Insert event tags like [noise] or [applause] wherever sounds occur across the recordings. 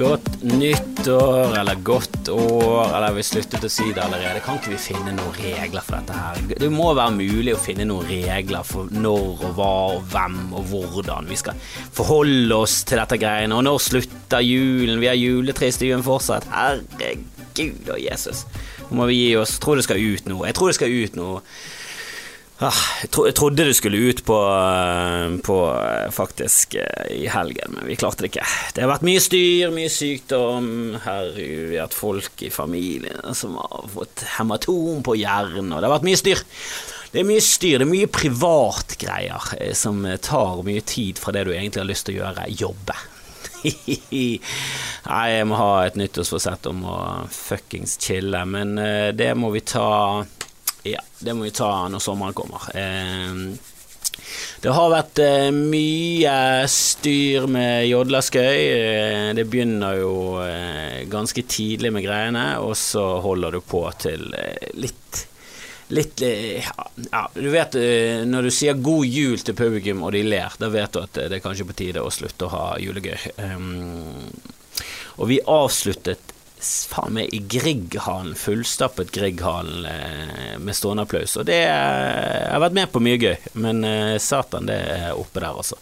Godt nyttår, eller godt år, eller vi sluttet å si det allerede. Kan ikke vi finne noen regler for dette her? Det må være mulig å finne noen regler for når og hva og hvem og hvordan vi skal forholde oss til dette greiene. Og når slutter julen? Vi har juletre i stuen fortsatt. Herregud og Jesus. Nå må vi gi oss. Jeg tror det skal ut noe. Jeg tror det skal ut noe. Ah, jeg, trodde du skulle ut på, eh, på, eh, faktisk eh, i helgen, men vi klarte det ikke. Det har vært mye styr, mye sykdom. Vi har hatt folk i familien som har fått hematom på hjernen, og det har vært mye styr. Det er mye styr, det er mye privatgreier som tar mye tid fra det du egentlig har lyst til å gjøre, jobbe. [laughs] Nei, jeg må ha et nyttårsforsett om å fuckings chille, men det må vi ta ja, det må vi ta når sommeren kommer. Eh, det har vært eh, mye styr med jodlaskøy. Eh, det begynner jo ganske tidlig med greiene, og så holder du på til litt Litt ja, du vet når du sier 'god jul' til publikum og de ler, da vet du at det er kanskje på tide å slutte å ha julegøy. og vi avsluttet faen meg i Grieghallen, fullstappet Grieghallen eh, med stående applaus. Og det Jeg har vært med på mye gøy, men eh, satan, det er oppe der, altså.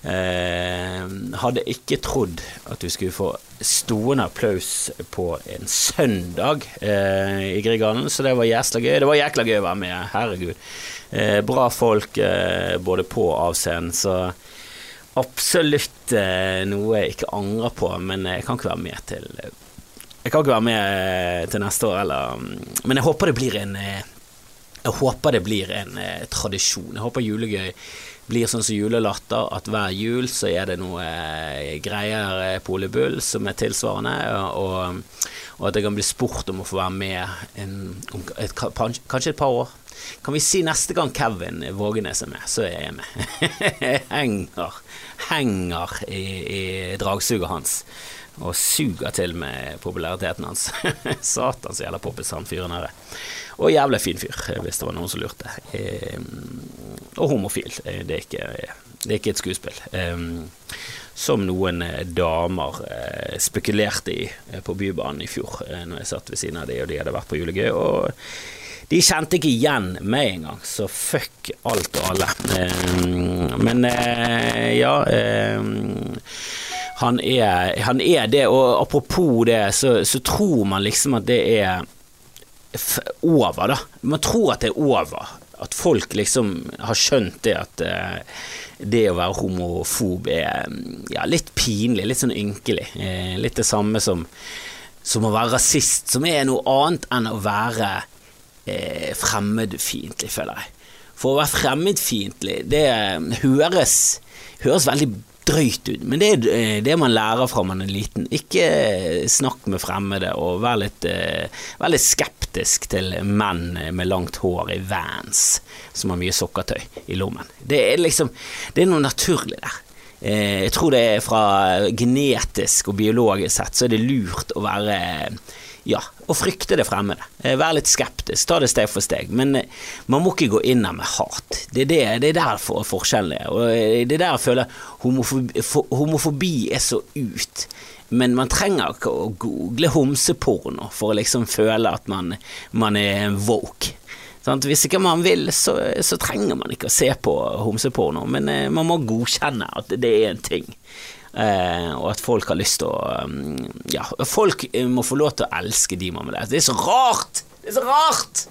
Eh, hadde ikke trodd at du skulle få stående applaus på en søndag eh, i Grieghallen, så det var jæsla gøy. Det var jækla gøy å være med, herregud. Eh, bra folk eh, både på og av scenen, så absolutt noe jeg ikke angrer på, men jeg kan ikke være med til jeg kan ikke være med eh, til neste år, eller Men jeg håper det blir en eh, Jeg håper det blir en eh, tradisjon. Jeg håper julegøy blir sånn som julelatter, at hver jul så er det noe greier på Ole Bull som er tilsvarende, og, og, at jeg kan bli spurt om å få være med en, om et, kanskje et par år. Kan vi si neste gang Kevin Vågenes er med, så er jeg med. [laughs] henger henger i, i dragsuget hans og suger til med populariteten hans. [laughs] Satan så jævla poppis han fyren her er. Og jævla fin fyr, hvis det var noen som lurte. og homofil. Det er ikke, det er ikke et skuespill. som noen eh, damer eh, spekulerte i eh, på Bybanen i fjor, når jeg satt ved siden av de, og de hadde vært på julegøy. Og de kjente ikke igjen meg engang, så fuck alt og alle. men ja han er, han er, det, og apropos det, så, så, tror man liksom at det er over, da. Man tror at det er over. At folk liksom har skjønt det at uh, det å være homofob er ja, litt pinlig, litt sånn ynkelig. Uh, litt det samme som, som, å være rasist, som er noe annet enn å være uh, fremmedfiendtlig, føler jeg. For å være fremmedfiendtlig, det høres, høres veldig drøyt ut, men det er eh, det man lærer fra man er liten. Ikke eh, snakk med fremmede, og vær litt, eh, vær litt skeptisk til menn med langt hår i Vans som har mye sokkertøy i lommen. Det er liksom Det er noe naturlig der. Jeg tror det er fra genetisk og biologisk sett så er det lurt å være ja, å frykte det fremmede. Eh, være litt skeptisk, ta det steg for steg. Men eh, man må ikke gå inn der med hat. Det er, det, det er der for, forskjellen er. Og eh, det er der jeg føler homofobi, homofobi er så ut. Men man trenger ikke å google homseporno for å liksom føle at man, man er woke. Sånn, hvis ikke man vil, så, så, trenger man ikke å se på homseporno, men man må godkjenne at det er en ting. Eh, og at folk har lyst til å um, Ja, folk må få lov til å elske de man vil elske. Det er så rart! Det er så rart!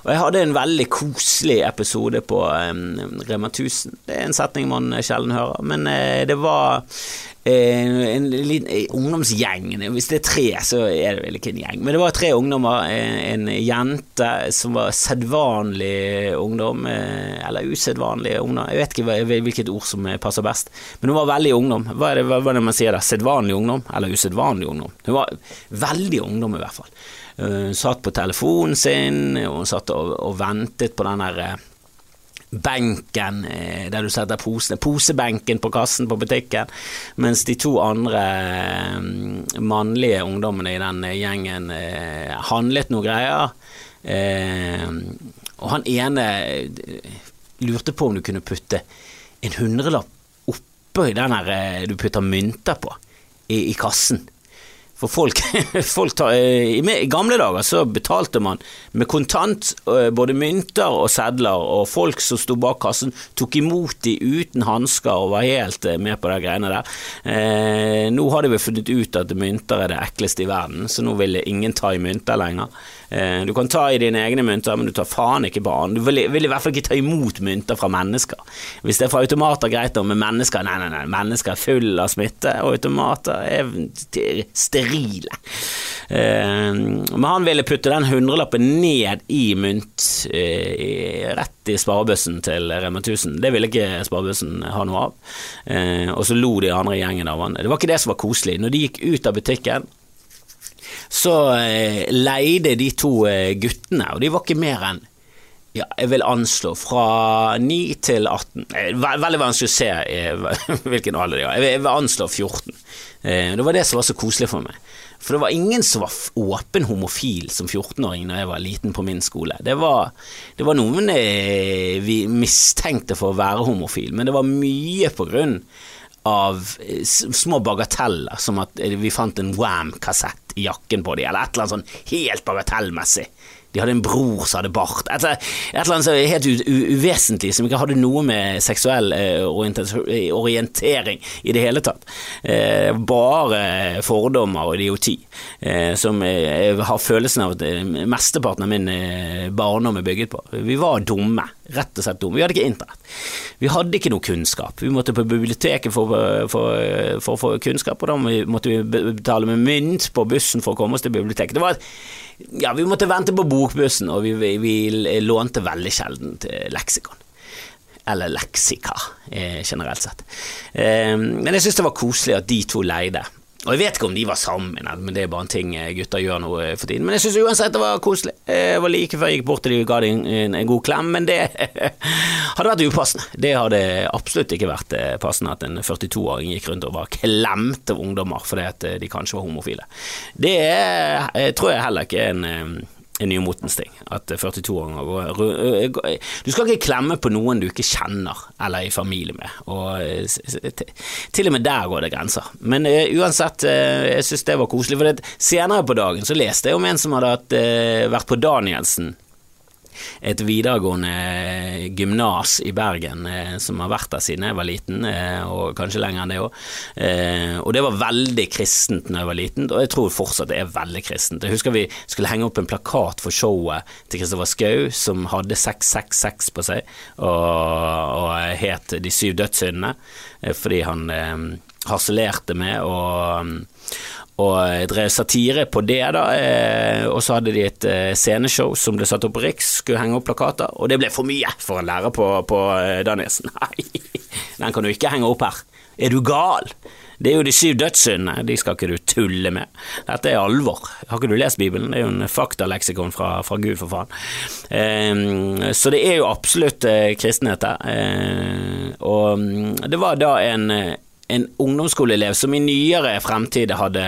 Og jeg hadde en veldig koselig episode på um, Rema 1000. Det er en setning man sjelden hører, men uh, det var uh, en liten eh, ungdomsgjeng. Hvis det er tre, så er det vel ikke en gjeng. Men det var tre ungdommer. En, jente som var sedvanlig ungdom, uh, eller usedvanlig ungdom. Jeg vet ikke hvilket ord som passer best, men hun var veldig ungdom. Hva er det, hva er det man sier da? Sedvanlig ungdom, eller usedvanlig ungdom? Hun var veldig ungdom, i hvert fall. Hun satt på telefonen sin, og satt og, og ventet på den derre benken eh, der du setter posene, posebenken på kassen på butikken, mens de to andre eh, mannlige ungdommene i den gjengen eh, handlet noe greier. Og han ene lurte på om du kunne putte en hundrelapp oppå den der du putter mynter på. i, i kassen. For folk, [laughs] folk tar, i, I gamle dager så betalte man med kontant, både mynter og sedler, og folk som sto bak kassen, tok imot de uten hansker og var helt med på de greiene der. Eh, nå har de vel funnet ut at mynter er det ekleste i verden, så nå vil ingen ta i mynter lenger. Eh, du kan ta i dine egne mynter, men du tar faen ikke på andre. Du vil, vil, i hvert fall ikke ta imot mynter fra mennesker. Hvis det er fra automater, greit, men mennesker Nei, nei, nei, mennesker er full av smitte, og automater er sterile. Eh, men han ville putte den hundrelappen ned i mynt, eh, rett i sparebøssen til Rema 1000. Det ville ikke sparebøssen ha noe av. Og så lo de andre gjengen av han. Det var ikke det som var koselig. Når de gikk ut av butikken så eh, leide de to eh, guttene, og de var ikke mer enn ja, jeg vil anslå fra 9 til 18. Eh, veldig vanskelig å se [laughs] hvilken alder de har. Jeg vil anslå 14. Det var det som var så koselig for meg. For det var ingen som var åpen homofil som 14-åring da jeg var liten på min skole. Det var, det var noen vi mistenkte for å være homofil, men det var mye på grunn av små bagateller, som at vi fant en Wam-kassett i jakken på dem, eller et eller annet sånn helt bagatellmessig. De hadde en bror som hadde bart. Et, et eller annet så helt uvesentlig som ikke hadde noe med seksuell eh, orientering i det hele tatt. Eh, bare fordommer og idioti. Eh, som jeg har følelsen av at mesteparten av min barndom er bygget på. Vi var dumme. Rett og slett dumme. Vi hadde ikke internett. Vi hadde ikke noe kunnskap. Vi måtte på biblioteket for å få kunnskap, og da måtte vi betale med mynt på bussen for å komme oss til biblioteket. Det var et ja, vi måtte vente på bokbussen, og vi, vi, vi lånte veldig sjelden leksikon. Eller leksika, eh, generelt sett. Eh, men jeg syns det var koselig at de to leide. Og jeg vet ikke om de var sammen, men det er bare en ting eh, gutter gjør nå eh, for tiden. Men jeg syns uansett det var koselig. Jeg var like før jeg gikk bort til de ga dem en, en, god klem, men det [laughs] hadde vært upassende. Det hadde absolutt ikke vært eh, passende at en 42-åring gikk rundt og var klemt av ungdommer fordi at de kanskje var homofile. Det tror jeg heller ikke er en nymotens ting. At 42-åringer går Du skal ikke klemme på noen du ikke kjenner eller er i familie med. Og til og med der går det grenser. Men uansett, jeg syns det var koselig. For senere på dagen så leste jeg om en som hadde vært på Danielsen et videregående gymnas i Bergen eh, som har vært der siden jeg var liten, eh, og kanskje lenger enn det òg. Eh, og det var veldig kristent da jeg var liten, og jeg tror fortsatt det er veldig kristent. Jeg husker vi skulle henge opp en plakat for showet til Kristoffer Schou som hadde 666 på seg, og, og het De syv dødssyndene, fordi han harselerte med og, og drev satire på det, da. Eh, og så hadde de et eh, sceneshow som ble satt opp på Riks, skulle henge opp plakater, og det ble for mye for en lærer på, på Danielsen. [laughs] Nei, den kan du ikke henge opp her. Er du gal? Det er jo de syv dødssyndene, de skal ikke du tulle med. Dette er alvor. Har ikke du lest Bibelen? Det er jo en faktaleksikon fra, fra Gud, for faen. Eh, så det er jo absolutt eh, kristenhet der. Eh, og mm, det var da en en ungdomsskoleelev som i nyere fremtid hadde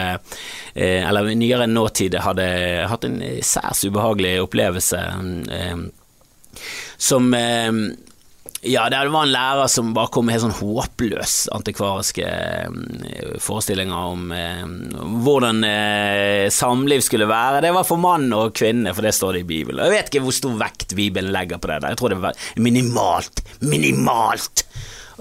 eh, Eller i nyere nåtid hadde hatt en særs ubehagelig opplevelse eh, som eh, ja, det var en lærer som bare kom med helt sånn håpløs antikvariske forestillinger om hvordan samliv skulle være. Det var for mann og kvinne, for det står det i Bibelen. Jeg vet ikke hvor stor vekt Bibelen legger på det. der Jeg tror det var minimalt, minimalt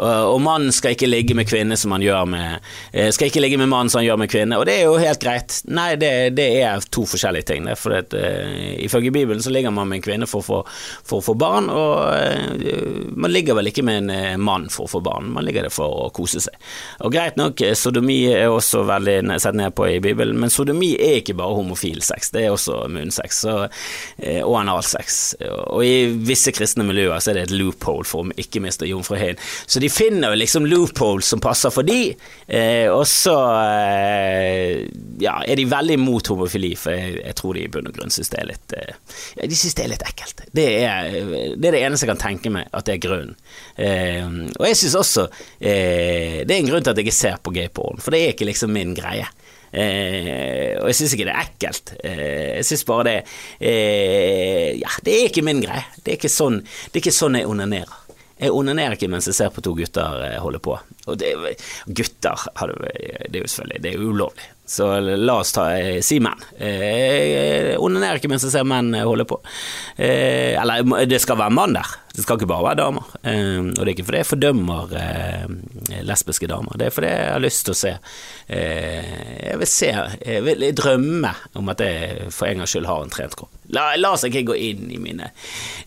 og mannen skal ikke ligge med kvinne som han gjør med eh, Skal ikke ligge med mann som han gjør med kvinne, og det er jo helt greit. Nei, det, det er to forskjellige ting. Det, for det, uh, ifølge Bibelen så ligger man med en kvinne for å få barn, og man ligger vel ikke med en mann for å få barn, man ligger der for å kose seg. Og greit nok, sodomi er også veldig sett ned på i Bibelen, men sodomi er ikke bare homofil sex, det er også munnsex uh, og analsex. Og i visse kristne miljøer så er det et loophole for å ikke miste jomfruheten. Så de finner jo liksom loopholes som passer for de, eh, og så eh, ja, er de veldig imot homofili, for jeg, jeg, tror de i bunn og grunn syns det er litt eh, De syns det er litt ekkelt. Det er, det er, det eneste jeg kan tenke meg at det er grunnen. Eh, og jeg syns også eh, det er en grunn til at jeg ikke ser på gayporn, for det er ikke liksom min greie. Eh, og jeg syns ikke det er ekkelt. Eh, jeg syns bare det eh, Ja, det er ikke min greie. Det er ikke sånn, det er ikke sånn jeg onanerer. Jeg onanerer ikke mens jeg ser på to gutter eh, holde på. Og det, gutter det er jo selvfølgelig det er ulovlig. Så la oss ta, eh, si menn. Jeg onanerer ikke mens jeg ser menn eh, holde på. Eh, eller det skal være mann der, det skal ikke bare være damer. Eh, og det er ikke fordi jeg fordømmer eh, lesbiske damer, det er fordi jeg har lyst til å se Jeg vil se, jeg vil drømme om at jeg for en gangs skyld har en trent kropp. La, la, oss ikke gå inn i mine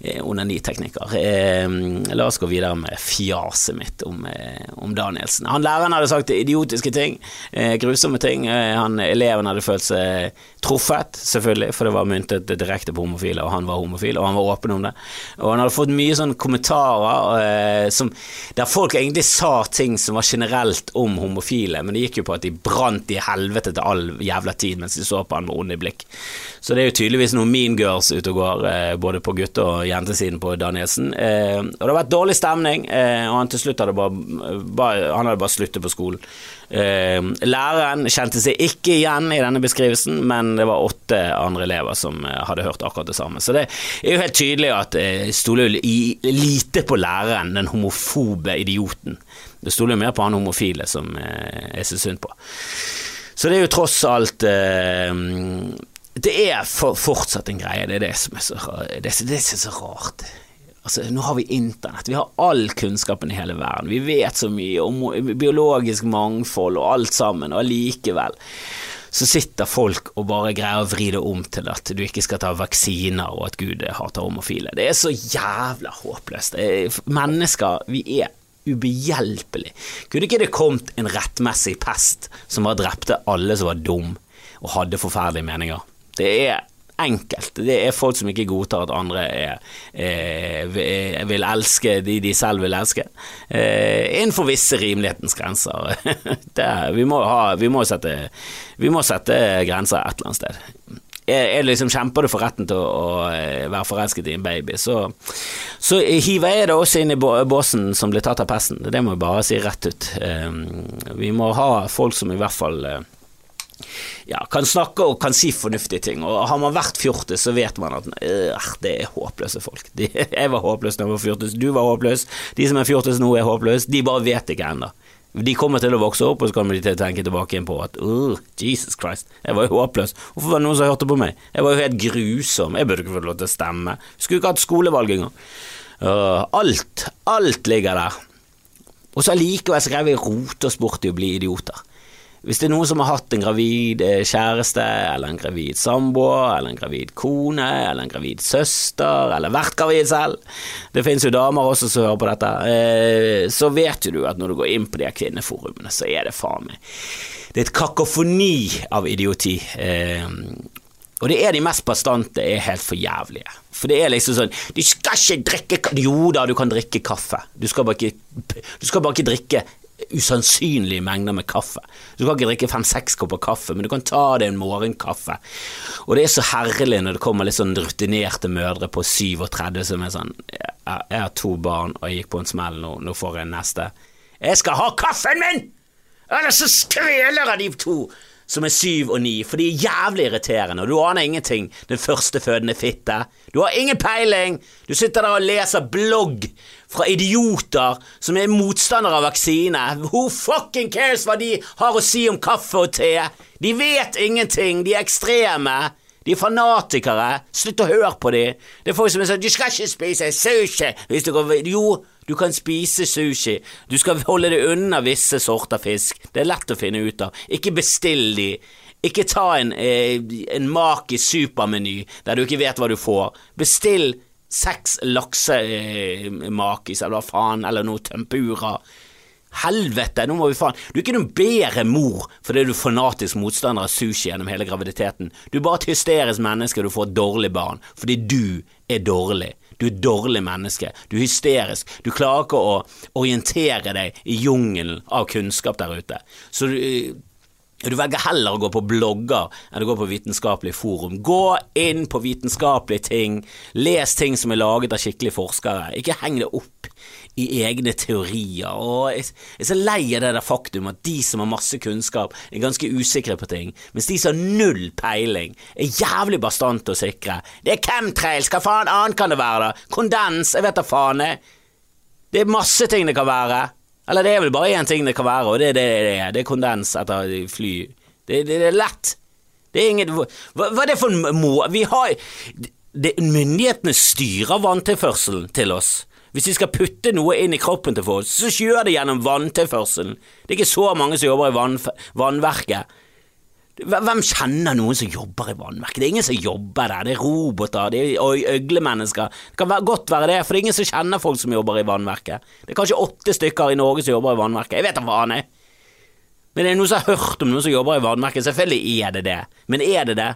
eh, onaniteknikker. Eh, la oss gå videre med fjaset mitt om, eh, om Danielsen. Han læreren hadde sagt idiotiske ting, eh, grusomme ting. Eh, han, eleven hadde følt seg truffet, selvfølgelig, for det var myntet direkte på homofile, og han var homofil, og han var åpen om det. Og han hadde fått mye sånne kommentarer eh, som, der folk egentlig sa ting som var generelt om homofile, men det gikk jo på at de brant i helvete til all jævla tid mens de så på han med onde blikk. Så det er jo tydeligvis noen mean girls ute og går, eh, både på gutte- og jentesiden på Danielsen. Eh, og det har vært dårlig stemning, eh, og han til slutt hadde bare, bare, han hadde bare sluttet på skolen. læreren kjente seg ikke igjen i denne beskrivelsen, men det var åtte andre elever som hadde hørt akkurat det samme. Så det er jo helt tydelig at eh, stoler lite på læreren, den homofobe idioten. Det stoler mer på han homofile som jeg ser synd på. Så det er jo tross alt eh, det er for, fortsatt en greie, det er det som er så, det det er så rart. Altså, nå har vi internett, vi har all kunnskapen i hele verden, vi vet så mye om biologisk mangfold og alt sammen, og allikevel så sitter folk og bare greier å vri det om til at du ikke skal ta vaksiner, og at Gud hater homofile. Det er så jævla håpløst. Mennesker, vi er ubehjelpelige. Kunne ikke det kommet en rettmessig pest som bare drepte alle som var dum og hadde forferdelige meninger? Det er enkelt. Det er folk som ikke godtar at andre er, er, vil elske de de selv vil elske, eh, innenfor visse rimelighetens grenser. [laughs] det, vi, må ha, vi, må sette, vi må sette grenser et eller annet sted. Jeg, jeg liksom kjemper du for retten til å, å, eh, være forelsket i en baby, så, så hiver jeg det også inn i båsen som blir tatt av pesten. Det må jeg bare si rett ut. Eh, vi må ha folk som i hvert fall eh, ja, kan snakke og kan si fornuftige ting. Og har man vært fjortis, så vet man at øh, det er håpløse folk. De, [laughs] jeg var håpløs da jeg var fjortis, du var håpløs. De som er fjortis nå, er håpløse. De bare vet ikke ennå. De kommer til å vokse opp, og så kommer de tenke tilbake inn på at uh, Jesus Christ, jeg var jo håpløs. Hvorfor var det noen som hørte på meg? Jeg var jo helt grusom. Jeg burde ikke fått lov til å stemme. Skulle ikke hatt skolevalg engang. Uh, alt, alt ligger der. Og så allikevel skrev jeg rote oss bort i å bli idioter. Hvis det er noen som har hatt en gravid eh, kjæreste, eller en gravid samboer, eller en gravid kone, eller en gravid søster, eller vært gravid selv Det finnes jo damer også som hører på dette. Eh, så vet jo du at når du går inn på de her kvinneforumene, så er det faen meg Det er et kakofoni av idioti. Eh, og det er de mest bastante er helt for jævlige. For det er liksom sånn Du skal ikke drikke Jo da, du kan drikke kaffe. Du skal bare ikke, du skal bare ikke drikke usannsynlige mengder med kaffe. Du kan ikke drikke fem-seks kopper kaffe, men du kan ta deg en morgenkaffe. Og det er så herlig når det kommer litt sånn rutinerte mødre på 37 som er sånn Jeg har to barn, og jeg gikk på en smell nå, nå får jeg neste. Jeg skal ha kaffen min! Ellers så skveler jeg de to som er syv og ni, for de er jævlig irriterende, og du aner ingenting, den førstefødende fitte. Du har ingen peiling! Du sitter der og leser blogg fra idioter som er motstandere av vaksine. Who fucking cares hva de har å si om kaffe og te? De vet ingenting, de er ekstreme. De er fanatikere. Slutt å høre på dem. Det er folk som er sånn 'Du skal ikke spise sushi!' Hvis du går Jo, du kan spise sushi. Du skal holde deg unna visse sorter fisk. Det er lett å finne ut av. Ikke bestill de. Ikke ta en, eh, en Maki supermeny der du ikke vet hva du får. Bestill seks laksemakis eh, eller hva faen, eller noe tempura. Helvete, nå må vi faen Du er ikke noen bedre mor fordi du er fanatisk motstander av sushi gjennom hele graviditeten. Du er bare et hysterisk menneske, og du får et dårlig barn fordi du er dårlig. Du er dårlig menneske. Du er hysterisk. Du klarer ikke å orientere deg i jungelen av kunnskap der ute. Så du du velger heller å gå på blogger enn å gå på vitenskapelig forum. Gå inn på vitenskapelige ting, les ting som er laget av skikkelige forskere. Ikke heng det opp i egne teorier. Og jeg er så lei av det der faktum at de som har masse kunnskap, er ganske usikre på ting, mens de som har null peiling, er jævlig bastante og sikre. Det er chemtrails, hva faen annet kan det være, da? Kondens, jeg vet da faen. jeg Det er masse ting det kan være. Eller det er vel bare én ting det kan være, og det er det det er. Det er kondens etter fly. Det, det, det er lett. Det er ingen Hva, hva er det for en må... Vi har det, Myndighetene styrer vanntilførselen til oss. Hvis vi skal putte noe inn i kroppen til folk, så skjør det gjennom vanntilførselen. Det er ikke så mange som jobber i vann, vannverket. Hvem kjenner noen som jobber i vannverket? Det er ingen som jobber der, det er roboter, det er øglemennesker. Det kan godt være det, for det er ingen som kjenner folk som jobber i vannverket. Det er kanskje åtte stykker i Norge som jobber i vannverket, jeg vet da faen, jeg. Men det er noen som har hørt om noen som jobber i vannverket, selvfølgelig er det det. Men er det det?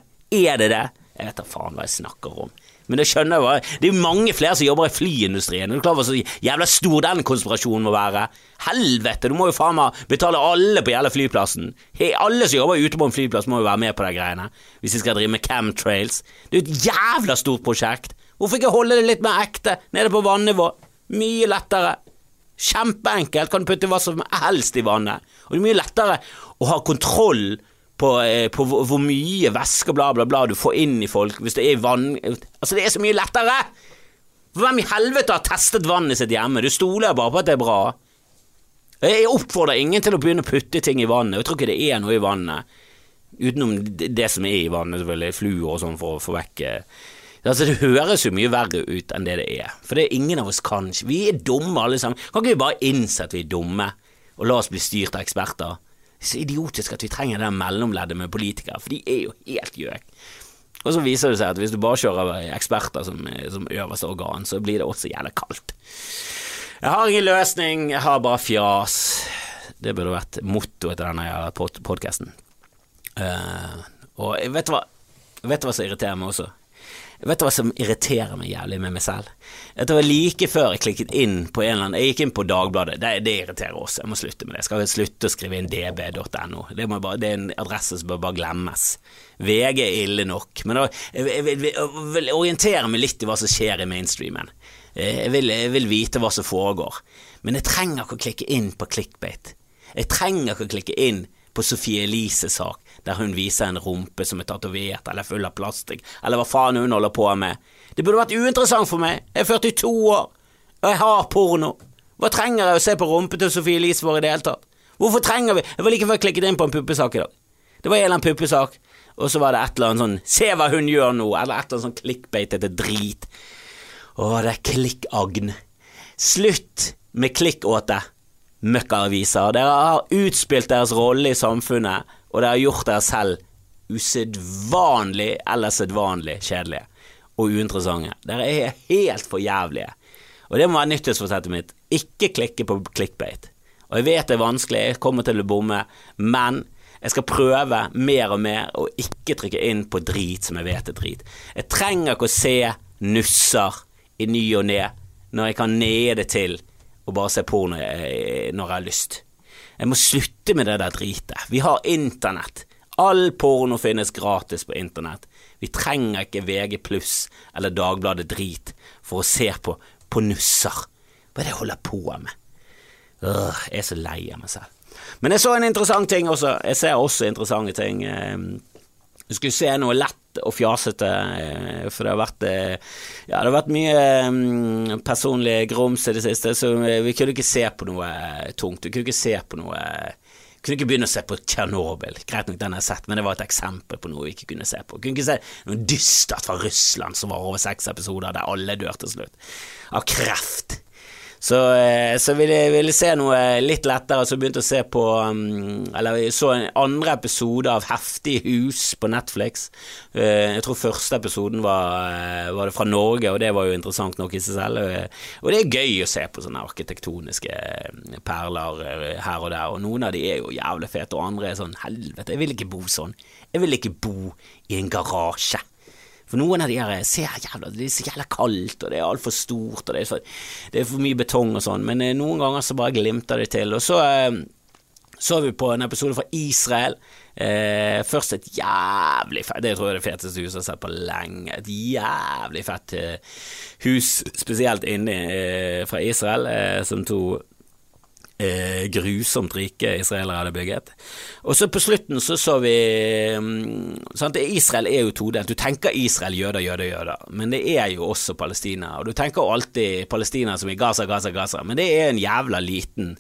Er det det? Jeg vet da faen hva jeg snakker om. Men det skjønner jeg Det er jo mange flere som jobber i flyindustrien. Er du klar over så jævla stor den konspirasjonen må være? Helvete, du må jo faen meg betale alle på hele flyplassen. Hey, alle som jobber ute på en flyplass må jo være med på de greiene. Hvis de skal drive med camtrails. Det er jo et jævla stort prosjekt. Hvorfor ikke holde det litt mer ekte, nede på vannivå? Mye lettere. Kjempeenkelt, kan du putte hva som helst i vannet. Og det er mye lettere å ha kontroll på, eh, på hvor mye væske bla, bla, bla du får inn i folk hvis det er vann Altså, det er så mye lettere! Hvem i helvete har testet vannet sitt hjemme? Du stoler bare på at det er bra. Jeg oppfordrer ingen til å begynne å putte ting i vannet. Jeg tror ikke det er noe i vannet. Utenom det som er i vannet, selvfølgelig, fluor og sånn, for å få vekk eh, Altså, Det høres jo mye verre ut enn det det er, for det er ingen av oss kan Vi er dumme alle sammen. Kan ikke vi bare innse at vi er dumme, og la oss bli styrt av eksperter? Så idiotisk at vi trenger det mellomleddet med politikere, for de er jo helt gjøk. Og så viser det seg at hvis du bare kjører eksperter som, som øverste organ, så blir det også jævlig kaldt. Jeg har ingen løsning, jeg har bare fjas. Det burde vært mottoet til denne podkasten. Uh, eh, og vet du hva, vet du hva som irriterer meg også? Vet du hva som irriterer meg jævlig med meg selv? At Det var like før jeg klikket inn på en eller annen Jeg gikk inn på Dagbladet, det, det irriterer også, jeg må slutte med det. Jeg skal slutte å skrive inn db.no. Det, det, er en adresse som bør bare glemmes. VG er ille nok, men da, jeg, jeg, jeg, jeg, vil orientere meg litt i hva som skjer i mainstreamen. Jeg vil, jeg vil vite hva som foregår. Men jeg trenger ikke å klikke inn på clickbait. Jeg trenger ikke å klikke inn på Sophie Elises sak der hun viser en rumpe som er tatovert eller full av plastikk, eller hva faen hun holder på med. Det burde vært uinteressant for meg, jeg er 42 år, og jeg har porno. Hva trenger jeg å se på rumpa til Sofie Elise for i det hele tatt? Hvorfor trenger vi Jeg var like før klikket inn på en puppesak i dag. Det var en eller annen puppesak, og så var det et eller annet sånn Se hva hun gjør nå, eller et eller annet sånn klikkbeitete drit. Å, det er klikkagn. Slutt med klikkåte, møkkaaviser. Dere har utspilt deres rolle i samfunnet og dere har gjort dere selv usedvanlig eller sedvanlig kjedelige og uinteressante. Dere er helt for jævlige. Og det må være nyttårsforsettet mitt. Ikke klikke på clickbait. Og jeg vet det er vanskelig, jeg kommer til å bomme, men jeg skal prøve mer og mer å ikke trykke inn på drit som jeg vet er drit. Jeg trenger ikke å se nusser i ny og ne når jeg kan nede til og bare se porno jeg, når jeg har lyst. Jeg må slutte med det der dritet. Vi har internett. All porno finnes gratis på internett. Vi trenger ikke VG pluss eller Dagbladet Drit for å se på, på nusser. Hva er det jeg holder på med? Øh, jeg er så lei av meg selv. Men jeg så en interessant ting også. Jeg ser også interessante ting. Ehm, du skulle se noe lett og fjasete, eh, for det har vært eh, Ja, det har vært mye mm, personlig grums i det siste, så vi kunne ikke se på noe eh, tungt. Vi kunne ikke se på noe kunne ikke begynne å se på Tsjernobyl. Greit nok, den har sett, men det var et eksempel på noe vi ikke kunne se på. Kunne ikke se noe dystert fra Russland som var over seks episoder, der alle dør til slutt. Av kreft. Så, eh, så ville jeg ville se noe litt lettere, så begynte jeg å se på um, Eller jeg så en andre episode av Heftig hus på Netflix. Eh, jeg tror første episoden var, eh, var det fra Norge, og det var jo interessant nok i seg selv. Og det er gøy å se på sånne arkitektoniske perler her og der, og noen av de er jo jævlig fete, og andre er sånn helvete, jeg vil ikke bo sånn. Jeg vil ikke bo i en garasje. For noen av de her ser jævla Det er så jævla kaldt, og det er altfor stort, og det er, for, det er for mye betong og sånn, men eh, noen ganger så bare glimter det til. Og så eh, så vi på en episode fra Israel. Eh, først et jævlig fett Det tror jeg er det feteste huset jeg har sett på lenge. Et jævlig fett eh, hus, spesielt inni eh, fra Israel, eh, som to eh, grusomt rike israelere hadde bygget. Og så på slutten så så vi um, sant? Israel er jo todelt. Du tenker Israel, jøder, jøder, jøder, men det er jo også Palestina. Og du tenker alltid Palestina som i Gaza, Gaza, Gaza, men det er en jævla liten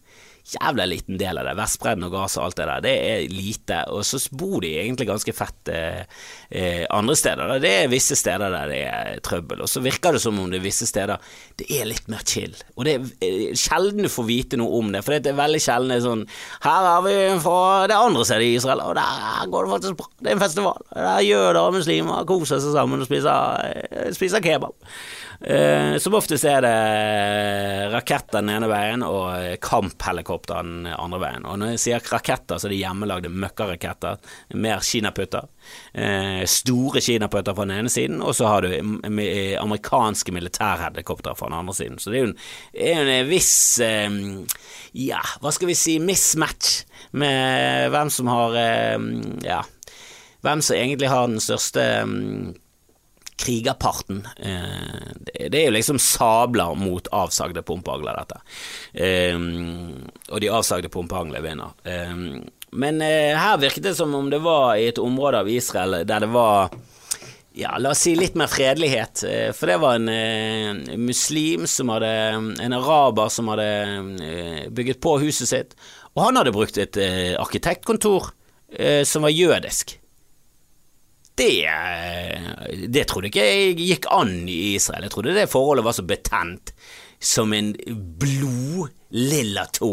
jævla liten del av det. Vestbredden og Gaza og alt det der, det er lite. Og så bor de egentlig ganske fett eh, eh, andre steder. Det er visse steder der det er trøbbel. Og så virker det som om det er visse steder det er litt mer chill. Og det er eh, sjelden du får vite noe om det, for det er veldig sjelden det er sånn Her er vi fra det andre stedet i Israel, og der går det faktisk bra. Det er en festival. Der jøder og muslimer koser seg sammen og spiser, eh, spiser kebab. Eh, som oftest er det raketter den ene veien og kamphelikopter den andre veien. Og når jeg sier raketter, så er det hjemmelagde møkkaraketter. Mer kinaputter. Eh, store kinaputter fra den ene siden, og så har du amerikanske militærhelikoptre fra den andre siden. Så det er jo en, er en viss eh, ja, hva skal vi si, mismatch med hvem som har eh, ja, hvem som egentlig har den største um, krigerparten. Eh, det er jo liksom sabler mot avsagde pumpehagler, dette. Eh, og de avsagde pumpehaglene vinner. Eh, men her virket det som om det var i et område av Israel der det var ja, la oss si litt mer fredelighet. For det var en muslim som hadde En araber som hadde bygget på huset sitt, og han hadde brukt et arkitektkontor som var jødisk det, det trodde ikke jeg gikk an i Israel. Jeg trodde det forholdet var så betent som en blodlilla tå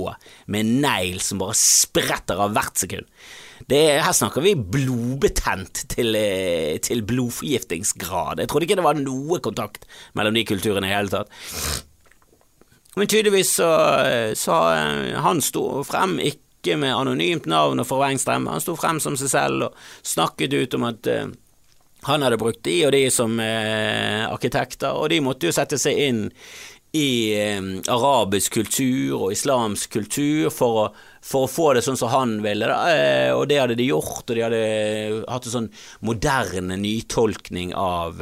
med en negl som bare spretter av hvert sekund. Det, her snakker vi blodbetent til, eh, til, blodforgiftingsgrad. Jeg trodde ikke det var noe kontakt mellom de kulturene i hele tatt. Men tydeligvis så, så han sto frem, ikke ikke med anonymt navn og forvrengt stemme. Han sto frem som seg selv og snakket ut om at uh, han hadde brukt de og de som uh, arkitekter, og de måtte jo sette seg inn i uh, arabisk kultur og islamsk kultur for å, for å få det sånn som han ville, da. og det hadde de gjort, og de hadde hatt en sånn moderne nytolkning av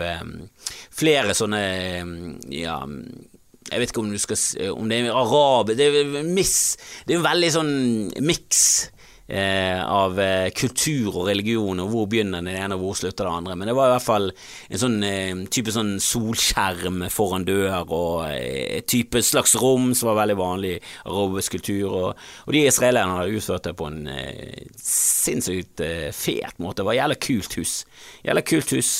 flere sånne ja jeg vet ikke om, skal, om det er arab Det er, miss, det er en veldig sånn miks eh, av eh, kultur og religion, og hvor begynner det ene og hvor slutter det andre. Men det var i hvert fall en sånn eh, type sånn solskjerm foran dør, og eh, et type slags rom som var veldig vanlig i arabisk kultur. Og, og de israelerne hadde utført det på en eh, sinnssykt eh, fet måte. Det var jævla kult hus. Jævla kult hus.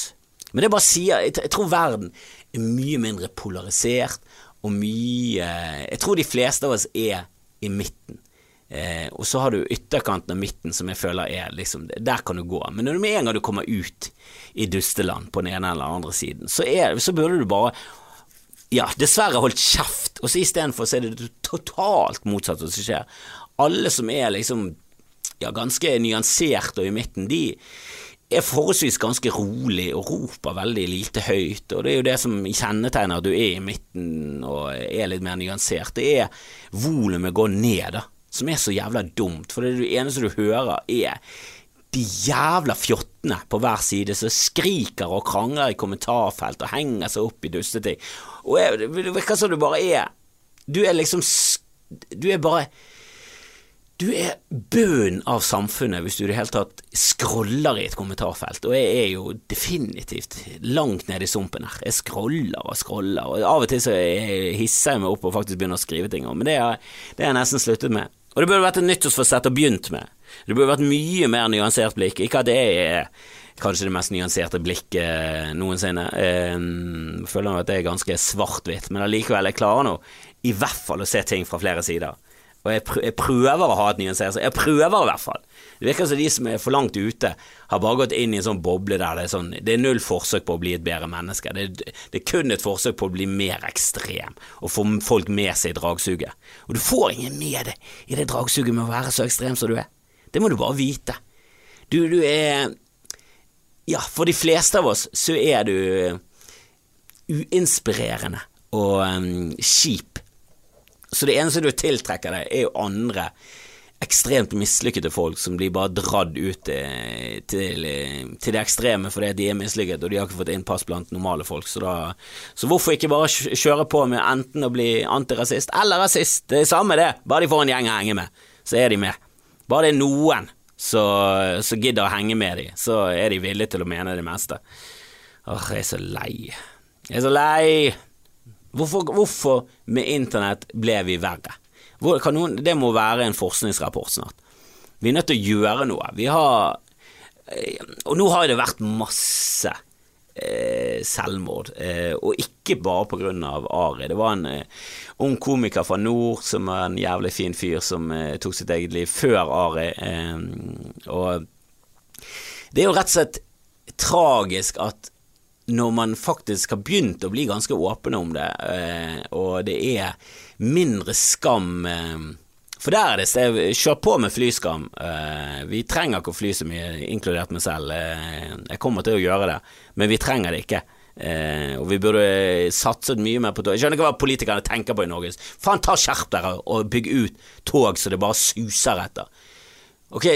Men det bare sier jeg, jeg tror verden er mye mindre polarisert og mye Jeg tror de fleste av oss er i midten. Eh, og så har du ytterkanten av midten som jeg føler er liksom Der kan du gå. Men når du med en gang du kommer ut i dusteland på den ene eller andre siden, så, er, så burde du bare ja, dessverre holdt kjeft, og så istedenfor så er det totalt motsatt som skjer. Alle som er liksom ja, ganske nyanserte og i midten, de, er forholdsvis ganske rolig og roper veldig lite høyt, og det er jo det som kjennetegner at du er i midten og er litt mer nyansert. Det er volumet går ned, da, som er så jævla dumt, for det eneste du hører er de jævla fjottene på hver side som skriker og krangler i kommentarfelt og henger seg opp i dusteting. Og det virker som du bare er Du er liksom Du er bare du er bunnen av samfunnet hvis du i det hele tatt scroller i et kommentarfelt, og jeg er jo definitivt langt nede i sumpen her. Jeg scroller og scroller, og av og til så hisser jeg meg opp og faktisk begynner å skrive ting om, men det har jeg nesten sluttet med. Og det burde vært et nyttårsforsett å begynt med. Det burde vært mye mer nyansert blikk. Ikke at det er kanskje det mest nyanserte blikket noensinne. Jeg føler at det er ganske svart-hvitt, men allikevel, jeg klarer nå i hvert fall å se ting fra flere sider. Og jeg, pr jeg prøver å ha et nyansert Jeg prøver i hvert fall. Det virker som de som er for langt ute, har bare gått inn i en sånn boble der det er sånn Det er null forsøk på å bli et bedre menneske. Det, det er kun et forsøk på å bli mer ekstrem og få folk med seg i dragsuget. Og du får ingen med deg i det dragsuget med å være så ekstrem som du er. Det må du bare vite. Du, du er Ja, for de fleste av oss så er du uinspirerende og um, kjip så det eneste du tiltrekker deg, er jo andre ekstremt mislykkede folk som blir bare dratt ut eh, til, til, det ekstreme fordi de er mislykket og de har ikke fått innpass blant normale folk. Så, da, så hvorfor ikke bare kjøre på med enten å bli antirasist eller rasist? Det er samme det, bare de får en gjeng å henge med, så er de med. Bare det er noen som gidder å henge med dem, så er de villige til å mene det meste. Åh, jeg er så lei. Jeg er så lei. Hvorfor, hvorfor med internett ble vi verre? Noen, det må være en forskningsrapport snart. Vi er nødt til å gjøre noe. Vi har eh, Og nå har det vært masse eh, selvmord, eh, og ikke bare av Ari. Det var en eh, ung komiker fra nord som var en jævlig fin fyr som eh, tok sitt eget liv før Ari. Eh, og det er jo rett og slett tragisk at når man faktisk har begynt å bli ganske åpne om det, og det er mindre skam eh, For der er det sted Kjør på med flyskam. Eh, vi trenger ikke å fly så mye, inkludert meg selv. Eh, jeg kommer til å gjøre det, men vi trenger det ikke. Eh, og vi burde satset mye mer på tog. Jeg skjønner ikke hva politikerne tenker på i Norge. Faen, ta skjerp dere og bygg ut tog så det bare suser etter. Ok,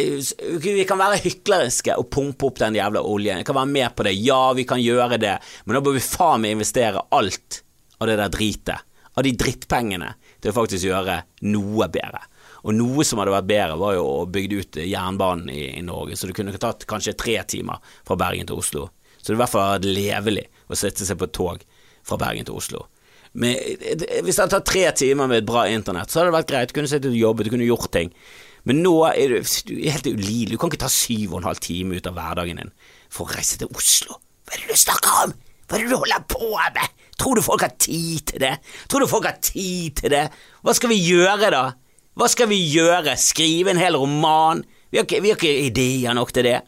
vi kan være hykleriske og pumpe opp den jævla oljen. Jeg kan være med på det. Ja, vi kan gjøre det, men da bør vi faen meg investere alt av det der dritet av de drittpengene til å faktisk gjøre noe bedre. Og noe som hadde vært bedre, var jo å bygge ut jernbanen i, i Norge, så det kunne tatt kanskje tre timer fra Bergen til Oslo. Så det i hvert fall hadde vært levelig å sette seg på et tog fra Bergen til Oslo. Men hvis det hadde tatt tre timer med et bra internett, så hadde det vært greit. Du kunne sittet og jobbet, du kunne gjort ting. Men nå er du, du er helt ulidelig. Du kan ikke ta syv og en halv time ut av hverdagen din for å reise til Oslo. Hva er det du snakker om? Hva er det du holder på med? Tror du folk har tid til det? Tror du folk har tid til det? Hva skal vi gjøre, da? Hva skal vi gjøre? Skrive en hel roman? Vi har ikke, vi har ikke ideer nok til det.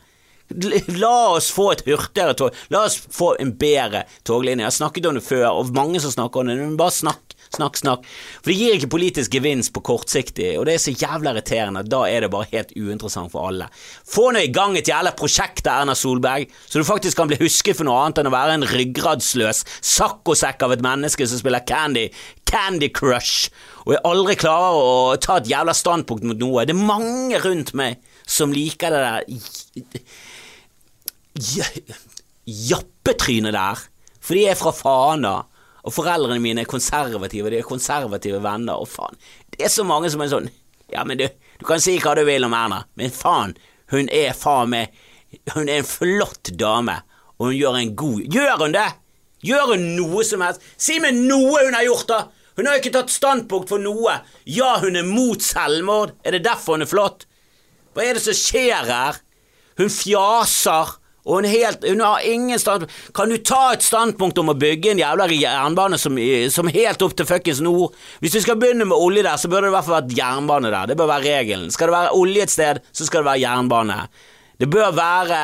La oss få et hurtigere tog. La oss få en bedre toglinje. Jeg har snakket om det før, og mange som snakker om det, men bare snakk snakk, snakk. For det gir ikke politisk gevinst på kortsiktig, og det er så jævla irriterende. Da er det bare helt uinteressant for alle. Få nå i gang et jævla prosjekt av Erna Solberg, så du faktisk kan bli husket for noe annet enn å være en ryggradsløs saccosekk av et menneske som spiller Candy, Candy Crush, og jeg aldri klarer å ta et jævla standpunkt mot noe. Det er mange rundt meg som liker det der jappetrynet der, for de er fra Fana og foreldrene mine er konservative, de er konservative venner, og faen, det er så mange som er sånn Ja, men du, du kan si hva du vil om Erna, men faen, hun er faen meg Hun er en flott dame, og hun gjør en god Gjør hun det? Gjør hun noe som helst? Si meg noe hun har gjort, da! Hun har ikke tatt standpunkt for noe. Ja, hun er mot selvmord. Er det derfor hun er flott? Hva er det som skjer her? Hun fjaser og hun, helt, hun har ingen standpunkt Kan du ta et standpunkt om å bygge en jævla jernbane som, som helt opp til fuckings nord? Hvis vi skal begynne med olje der, så bør det i hvert fall være jernbane der. Det bør være regelen. Skal det være olje et sted, så skal det være jernbane. Det bør være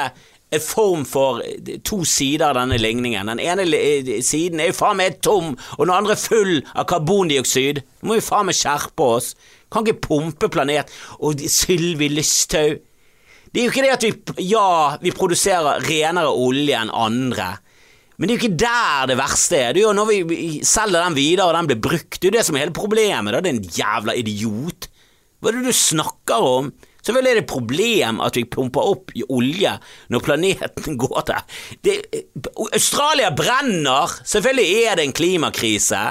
en form for to sider av denne ligningen. Den ene siden er jo faen meg tom, og den andre full av karbondioksid. Nå må vi faen meg skjerpe oss. Kan ikke pumpe planet. Og Sylvi Lysthaug det er jo ikke det at vi Ja, vi produserer renere olje enn andre. Men det er jo ikke der det verste er. Det er jo når vi selger den videre og den blir brukt. Det er jo det som er hele problemet. Da. Det en jævla idiot. Hva er det du snakker om? Selvfølgelig er det et problem at vi pumper opp olje når planeten [laughs] går til det, Australia brenner! Selvfølgelig er det en klimakrise.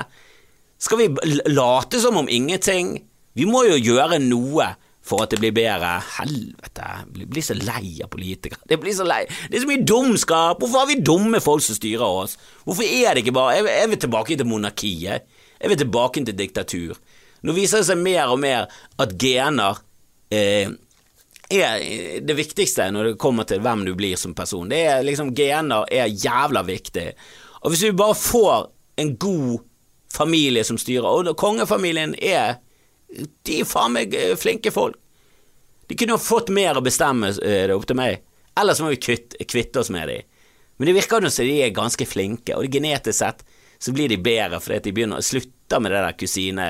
Skal vi late som om ingenting? Vi må jo gjøre noe for at det blir bedre. Helvete, jeg blir så lei av politikere. Det blir så lei. Det er så mye dumskap. Hvorfor har vi dumme folk som styrer oss? Hvorfor er det ikke bare Jeg, vil tilbake til monarkiet. Jeg vil tilbake til diktatur. Nå viser det seg mer og mer at gener eh, er det viktigste når det kommer til hvem du blir som person. Det er liksom Gener er jævla viktig. Og hvis vi bare får en god familie som styrer, og kongefamilien er de er faen meg eh, flinke folk. De kunne ha fått mer å bestemme eh, det opp til meg. Ellers må vi kvitte, oss med dem. Men det virker som de er ganske flinke, og genetisk sett så blir de bedre fordi de begynner å slutte med det der kusine,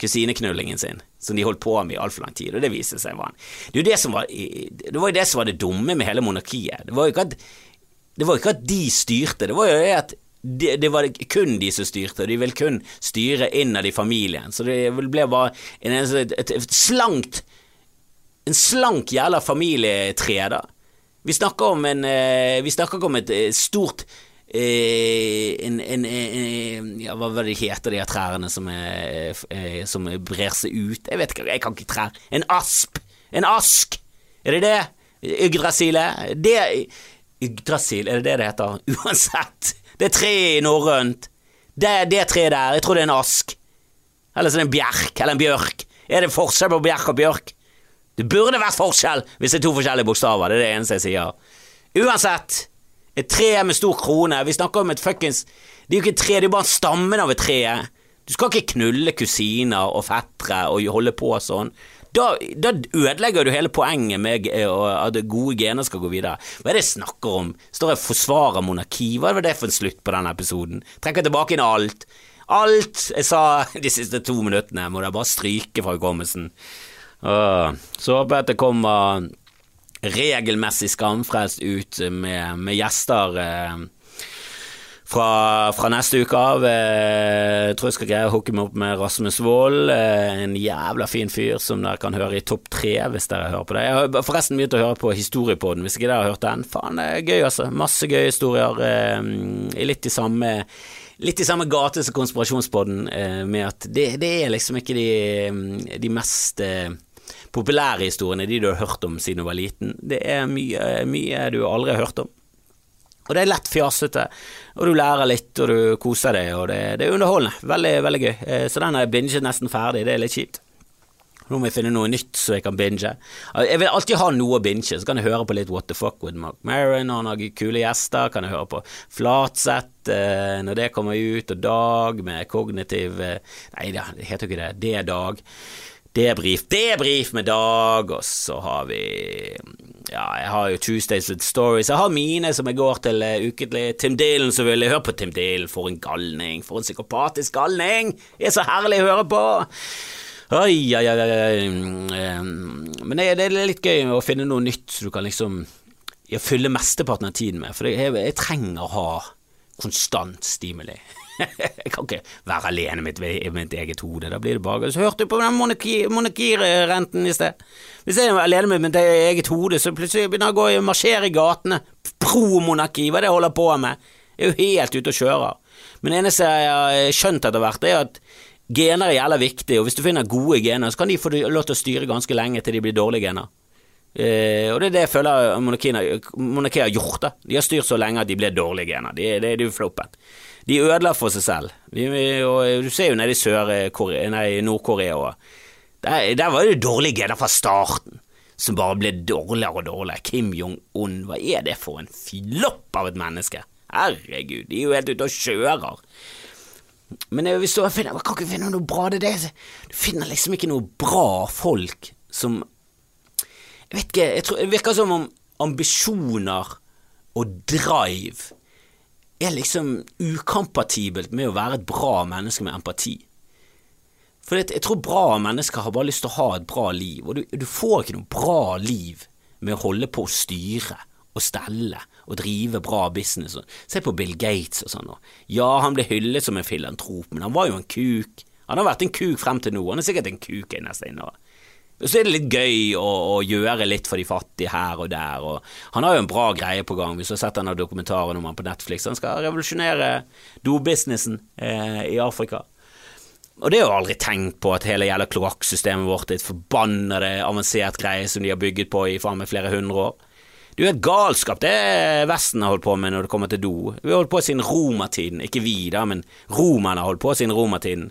kusineknullingen sin, som de holdt på med i altfor lang tid, og det viste seg var Det, det, var, det var jo det som var det dumme med hele monarkiet. Det var jo ikke at, det var ikke at de styrte, det var jo at det, det, var kun de som styrte, og de vil kun styre innad i familien. Så det ble bare en, et, et, et, slankt en slank jævla familietre, da. Vi snakker om en eh, Vi snakker ikke om et eh, stort eh, en, en, en, ja, Hva var det heter, de her trærne som, er, som brer seg ut? Jeg vet ikke, jeg kan ikke trær. En asp! En ask! Er det det? Yggdrasile? Det Yggdrasil, er det det det heter? [laughs] Uansett. Det er tre i norrønt. Det, det treet der, jeg tror det er en ask. Eller så er det en bjerk eller en bjørk. Er det forskjell på bjerk og bjørk? Det burde vært forskjell hvis det er to forskjellige bokstaver, det er det eneste jeg sier. Uansett, et tre med stor krone, vi snakker om et fuckings Det er jo ikke et tre, det er jo bare stammen av et tre. Du skal ikke knulle kusiner og fettere og holde på sånn. Da, da, ødelegger du hele poenget med at gode gener skal gå videre. Hva er det jeg snakker om? Står jeg og forsvarer monarki? Hva var det for en slutt på denne episoden? Trekker tilbake inn alt. Alt jeg sa [laughs] de siste to minuttene, må dere bare stryke fra hukommelsen. Så håper jeg at det kommer regelmessig skamfrelst ut med, med gjester eh, fra, fra, neste uke av. Eh, tror jeg skal greie å hooke meg opp med Rasmus Wold, eh, en jævla fin fyr som dere kan høre i topp tre hvis dere hører på det. Jeg har forresten begynt å høre på Historiepodden, hvis ikke dere har hørt den. Faen, det er gøy, altså. Masse gøye historier. Litt i samme litt i samme gate som Konspirasjonspodden, med at det, det, er liksom ikke de, de mest populære historiene, de du har hørt om siden du var liten. Det er mye, mye du aldri har hørt om. Og det er lett fjasete, og du lærer litt, og du koser deg, og det, det er underholdende. Veldig, veldig gøy. Eh, så den har jeg binget nesten ferdig, det er litt kjipt. Nå må jeg finne noe nytt så jeg kan binge. Jeg vil alltid ha noe å binge, så kan jeg høre på litt What the fuck with Mark Maron og noen kule gjester. Kan jeg høre på Flatseth eh, når det kommer ut, og Dag med kognitiv eh, Nei, det heter jo ikke det. Det er Dag. Debrif, debrif med Dag, og så har vi Ja, jeg har jo Tuesdays with Stories. Jeg har mine som jeg går til uh, ukentlig. Tim Dylan, jeg høre på Tim Dylan. For en galning. For en psykopatisk galning! Det er så herlig å høre på! Oi, oi, oi, oi. Men det, det, er litt gøy å finne noe nytt så du kan liksom fylle mesteparten av tiden med. For jeg, jeg trenger å ha konstant stimuli. [laughs] jeg kan ikke være alene med mitt eget hode. Da blir det bare Så hørte du på den monarkirenten i sted. Hvis jeg er alene med mitt eget hode, så plutselig begynner jeg å marsjere i gatene. Pro-monarki, hva er det jeg holder på med? Jeg er jo helt ute og kjører. Men det eneste jeg har skjønt etter hvert, er at gener er jævla viktig, og hvis du finner gode gener, så kan de få lov til å styre ganske lenge til de blir dårlige gener. Eh, og det er det jeg føler monarkiet har gjort. da De har styrt så lenge at de ble dårlige gener. Det de, de er jo floppen. De ødela for seg selv. Vi, og du ser jo nede i Nord-Korea. Der, der, var det dårlige gener fra starten, som bare ble dårligere og dårligere. Kim Jong-un, hva er det for en flopp av et menneske? Herregud, de er jo helt ute og kjører. Men jeg, hvis du finner, kan ikke finne noe bra det, det Du finner liksom ikke noe bra folk som Jeg vet ikke, jeg tror, det virker som om ambisjoner og drive er liksom ukompatibelt med å være et bra menneske med empati. For jeg tror bra mennesker har bare lyst til å ha et bra liv, og du, du får ikke noe bra liv med å holde på å styre og stelle og drive bra business. Se på Bill Gates og sånn. Ja, han ble hyllet som en filantrop, men han var jo en kuk. Han har vært en kuk frem til nå, han er sikkert en kuk innerst inne. Og så er det litt gøy å, å, gjøre litt for de fattige her og der. Og han har jo en bra greie på gang, hvis du har sett denne dokumentaren om han på Netflix. Han skal revolusjonere dobusinessen eh, i Afrika. Og det har jeg aldri tenkt på at hele jævla kloakksystemet vårt er et forbannede avansert greie som de har bygget på i faen meg flere hundre år. Det er jo et galskap det Vesten har holdt på med når det kommer til do. Vi har holdt på siden romertiden, ikke vi da, men romerne har holdt på siden romertiden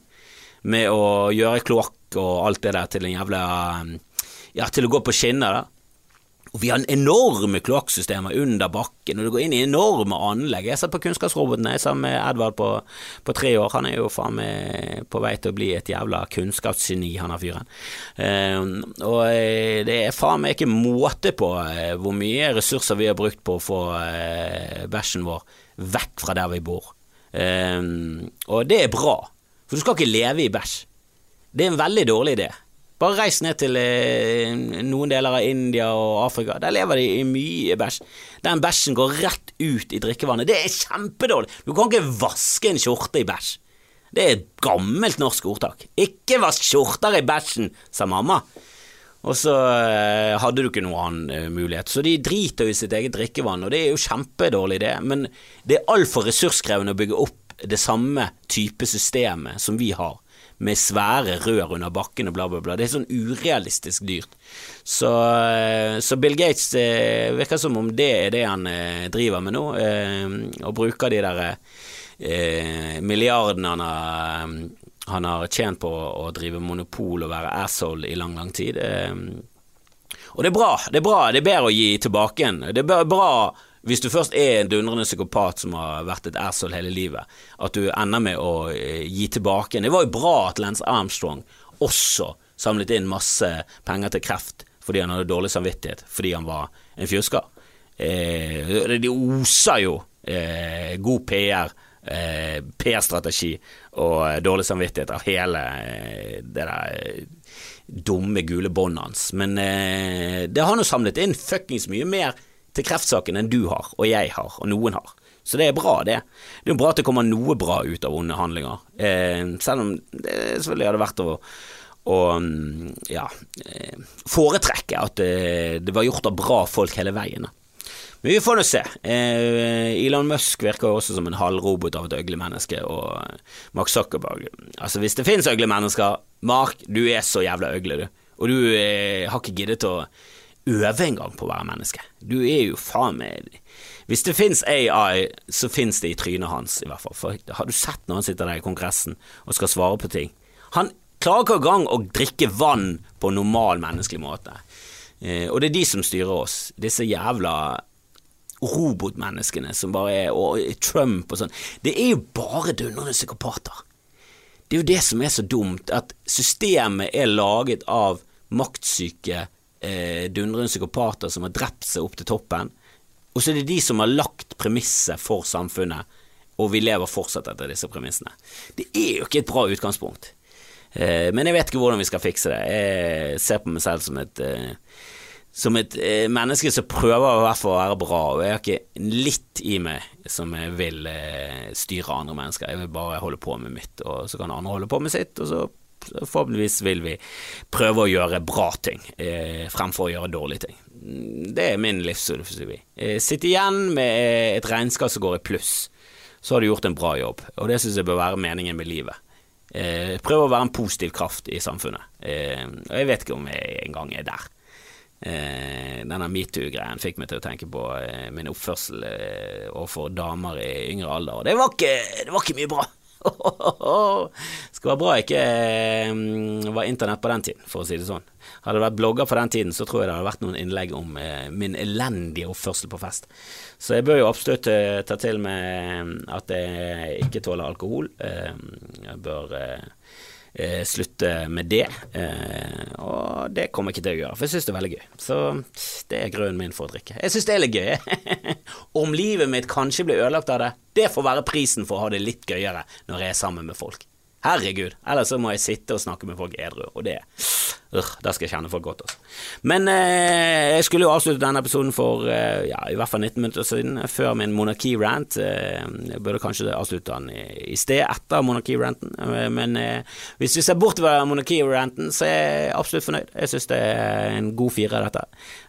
med å gjøre kloakk og alt det der til en jævla Ja, til å gå på skinner, da. Og vi har enorme kloakksystemer under bakken, og du går inn i enorme anlegg. Jeg satt på Kunnskapsrobotene sammen med Edvard på, på, tre år. Han er jo faen meg på vei til å bli et jævla kunnskapsgeni, han er fyren. Eh, og eh, det er faen meg ikke måte på eh, hvor mye ressurser vi har brukt på å få eh, bæsjen vår vekk fra der vi bor. Eh, og det er bra, for du skal ikke leve i bæsj. Det er en veldig dårlig idé. Bare reis ned til eh, noen deler av India og Afrika. Der lever de i mye bæsj. Den bæsjen går rett ut i drikkevannet. Det er kjempedårlig. Du kan ikke vaske en skjorte i bæsj. Det er et gammelt norsk ordtak. Ikke vask skjorter i bæsjen, sa mamma. Og så eh, hadde du ikke noen annen eh, mulighet. Så de driter jo i sitt eget drikkevann, og det er jo kjempedårlig, det. Men det er altfor ressurskrevende å bygge opp det samme type systemet som vi har, med svære rør under bakken og bla, bla, bla. Det er sånn urealistisk dyrt. Så, eh, så Bill Gates eh, virker som om det er det han eh, driver med nå, eh, og bruker de der eh, milliardene han har, han har tjent på å drive monopol og være asshole i lang, lang tid. Eh, og det er bra, det er bra, det er bedre å gi tilbake igjen. Det er bra hvis du først er en dundrende psykopat som har vært et asshole hele livet, at du ender med å eh, gi tilbake. Det var jo bra at Lance Armstrong også samlet inn masse penger til kreft fordi han hadde dårlig samvittighet, fordi han var en fjusker. Eh, de oser jo eh, god PR, eh, PR-strategi og dårlig samvittighet av hele eh, det der eh, dumme gule båndet hans. Men eh, det har nå samlet inn fuckings mye mer til kreftsaken enn du har, og jeg har, og noen har. Så det er bra, det. Det er jo bra at det kommer noe bra ut av onde handlinger, eh, selv om det selvfølgelig hadde vært å, å ja, eh, foretrekke at det, det, var gjort av bra folk hele veien. Men vi får nå se. Eh, Elon Musk virker også som en halvrobot av et øglemenneske, og Mark Zuckerberg Altså, hvis det finnes øglemennesker Mark, du er så jævla øgle, du. Og du eh, har ikke giddet å øve engang på å være menneske. Du er jo faen meg Hvis det fins AI, så fins det i trynet hans, i hvert fall. For har du sett når han sitter der i Kongressen og skal svare på ting? Han klarer ikke engang å drikke vann på en normal menneskelig måte. Eh, og det er de som styrer oss. Disse jævla robotmenneskene som bare er Og Trump og sånn. Det er jo bare dundrende psykopater. Det er jo det som er så dumt, at systemet er laget av maktsyke eh, dundrende psykopater som har drept seg opp til toppen, og så er det de som har lagt premisset for samfunnet, og vi lever fortsatt etter disse premissene. Det er jo ikke et bra utgangspunkt. Eh, men jeg vet ikke hvordan vi skal fikse det. Jeg ser på meg selv som et eh, som et eh, menneske som prøver i hvert fall å være bra, og jeg har ikke litt i meg som jeg vil eh, styre andre mennesker. Jeg vil bare holde på med mitt, og så kan andre holde på med sitt, og så forhåpentligvis vil vi prøve å gjøre bra ting eh, fremfor å gjøre dårlige ting. Det er min livsfilosofi. Eh, sitt igjen med et regnskap som går i pluss, så har du gjort en bra jobb, og det syns jeg bør være meningen med livet. Eh, prøv å være en positiv kraft i samfunnet, eh, og jeg vet ikke om jeg engang er der. Eh, denne metoo-greien fikk meg til å tenke på eh, min oppførsel eh, overfor damer i yngre alder, og det var ikke, det var ikke mye bra. [laughs] Skal være bra ikke eh, var internett på den tiden, for å si det sånn. Hadde det vært blogger på den tiden, så tror jeg det hadde vært noen innlegg om eh, min elendige oppførsel på fest. Så jeg bør jo absolutt eh, ta til med at jeg ikke tåler alkohol. Jeg bør eh, slutte med det. Eh, og det kommer jeg ikke til å gjøre, for jeg syns det er veldig gøy. Så det er grunnen min for å drikke. Jeg syns det er litt gøy. [laughs] Om livet mitt kanskje blir ødelagt av det, det får være prisen for å ha det litt gøyere når jeg er sammen med folk. Herregud, ellers så må jeg sitte og snakke med folk edru, og det uh, Da skal jeg kjenne folk godt, altså. Men eh, jeg skulle jo avslutte denne episoden for eh, ja, i hvert fall 19 minutter siden, før min monarki-rant. Eh, jeg burde kanskje avslutte den i, i sted, etter monarki-ranten, men hvis vi ser bort fra monarki-ranten, så er jeg absolutt fornøyd. Jeg syns det er en god fire, dette.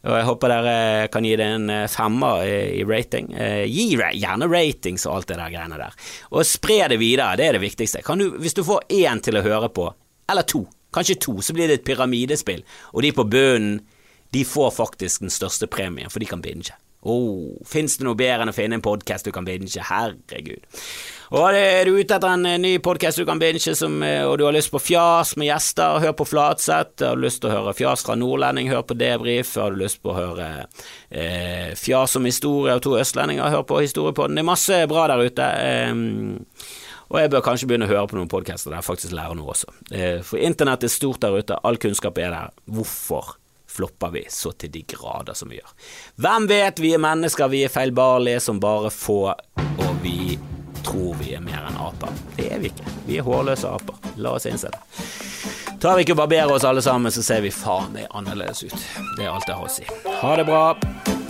Og jeg håper dere kan gi det en femmer i, i rating. gi gjerne ratings og alt det der greiene der. Og spre det videre, det er det viktigste. Du, hvis du får én til å høre på, eller to, kanskje to, så blir det et pyramidespill, og de på bunnen, de får faktisk den største premien, for de kan binge. Oh, Fins det noe bedre enn å finne en podkast du kan binge? Herregud. Og er du ute etter en eh, ny podkast du kan binge, som, eh, og du har lyst på fjas med gjester, hør på Flatseth. Har du lyst til å høre fjas fra nordlending, hør på Debrif. Har du lyst på å høre eh, fjas om historie av to østlendinger, hør på Historiepodden. Det er masse bra der ute. Eh, og jeg bør kanskje begynne å høre på noen podcaster der jeg faktisk lærer noe også. Eh, for internett er stort der ute, all kunnskap er der. Hvorfor flopper vi så til de grader som vi gjør? Hvem vet, vi er mennesker, vi er feilbarlige som bare få, og vi tror vi er mer enn aper. Det er vi ikke. Vi er hårløse aper. La oss innse det. Tar vi ikke og barberer oss alle sammen, så ser vi faen meg annerledes ut. Det er alt jeg har å si. Ha det bra.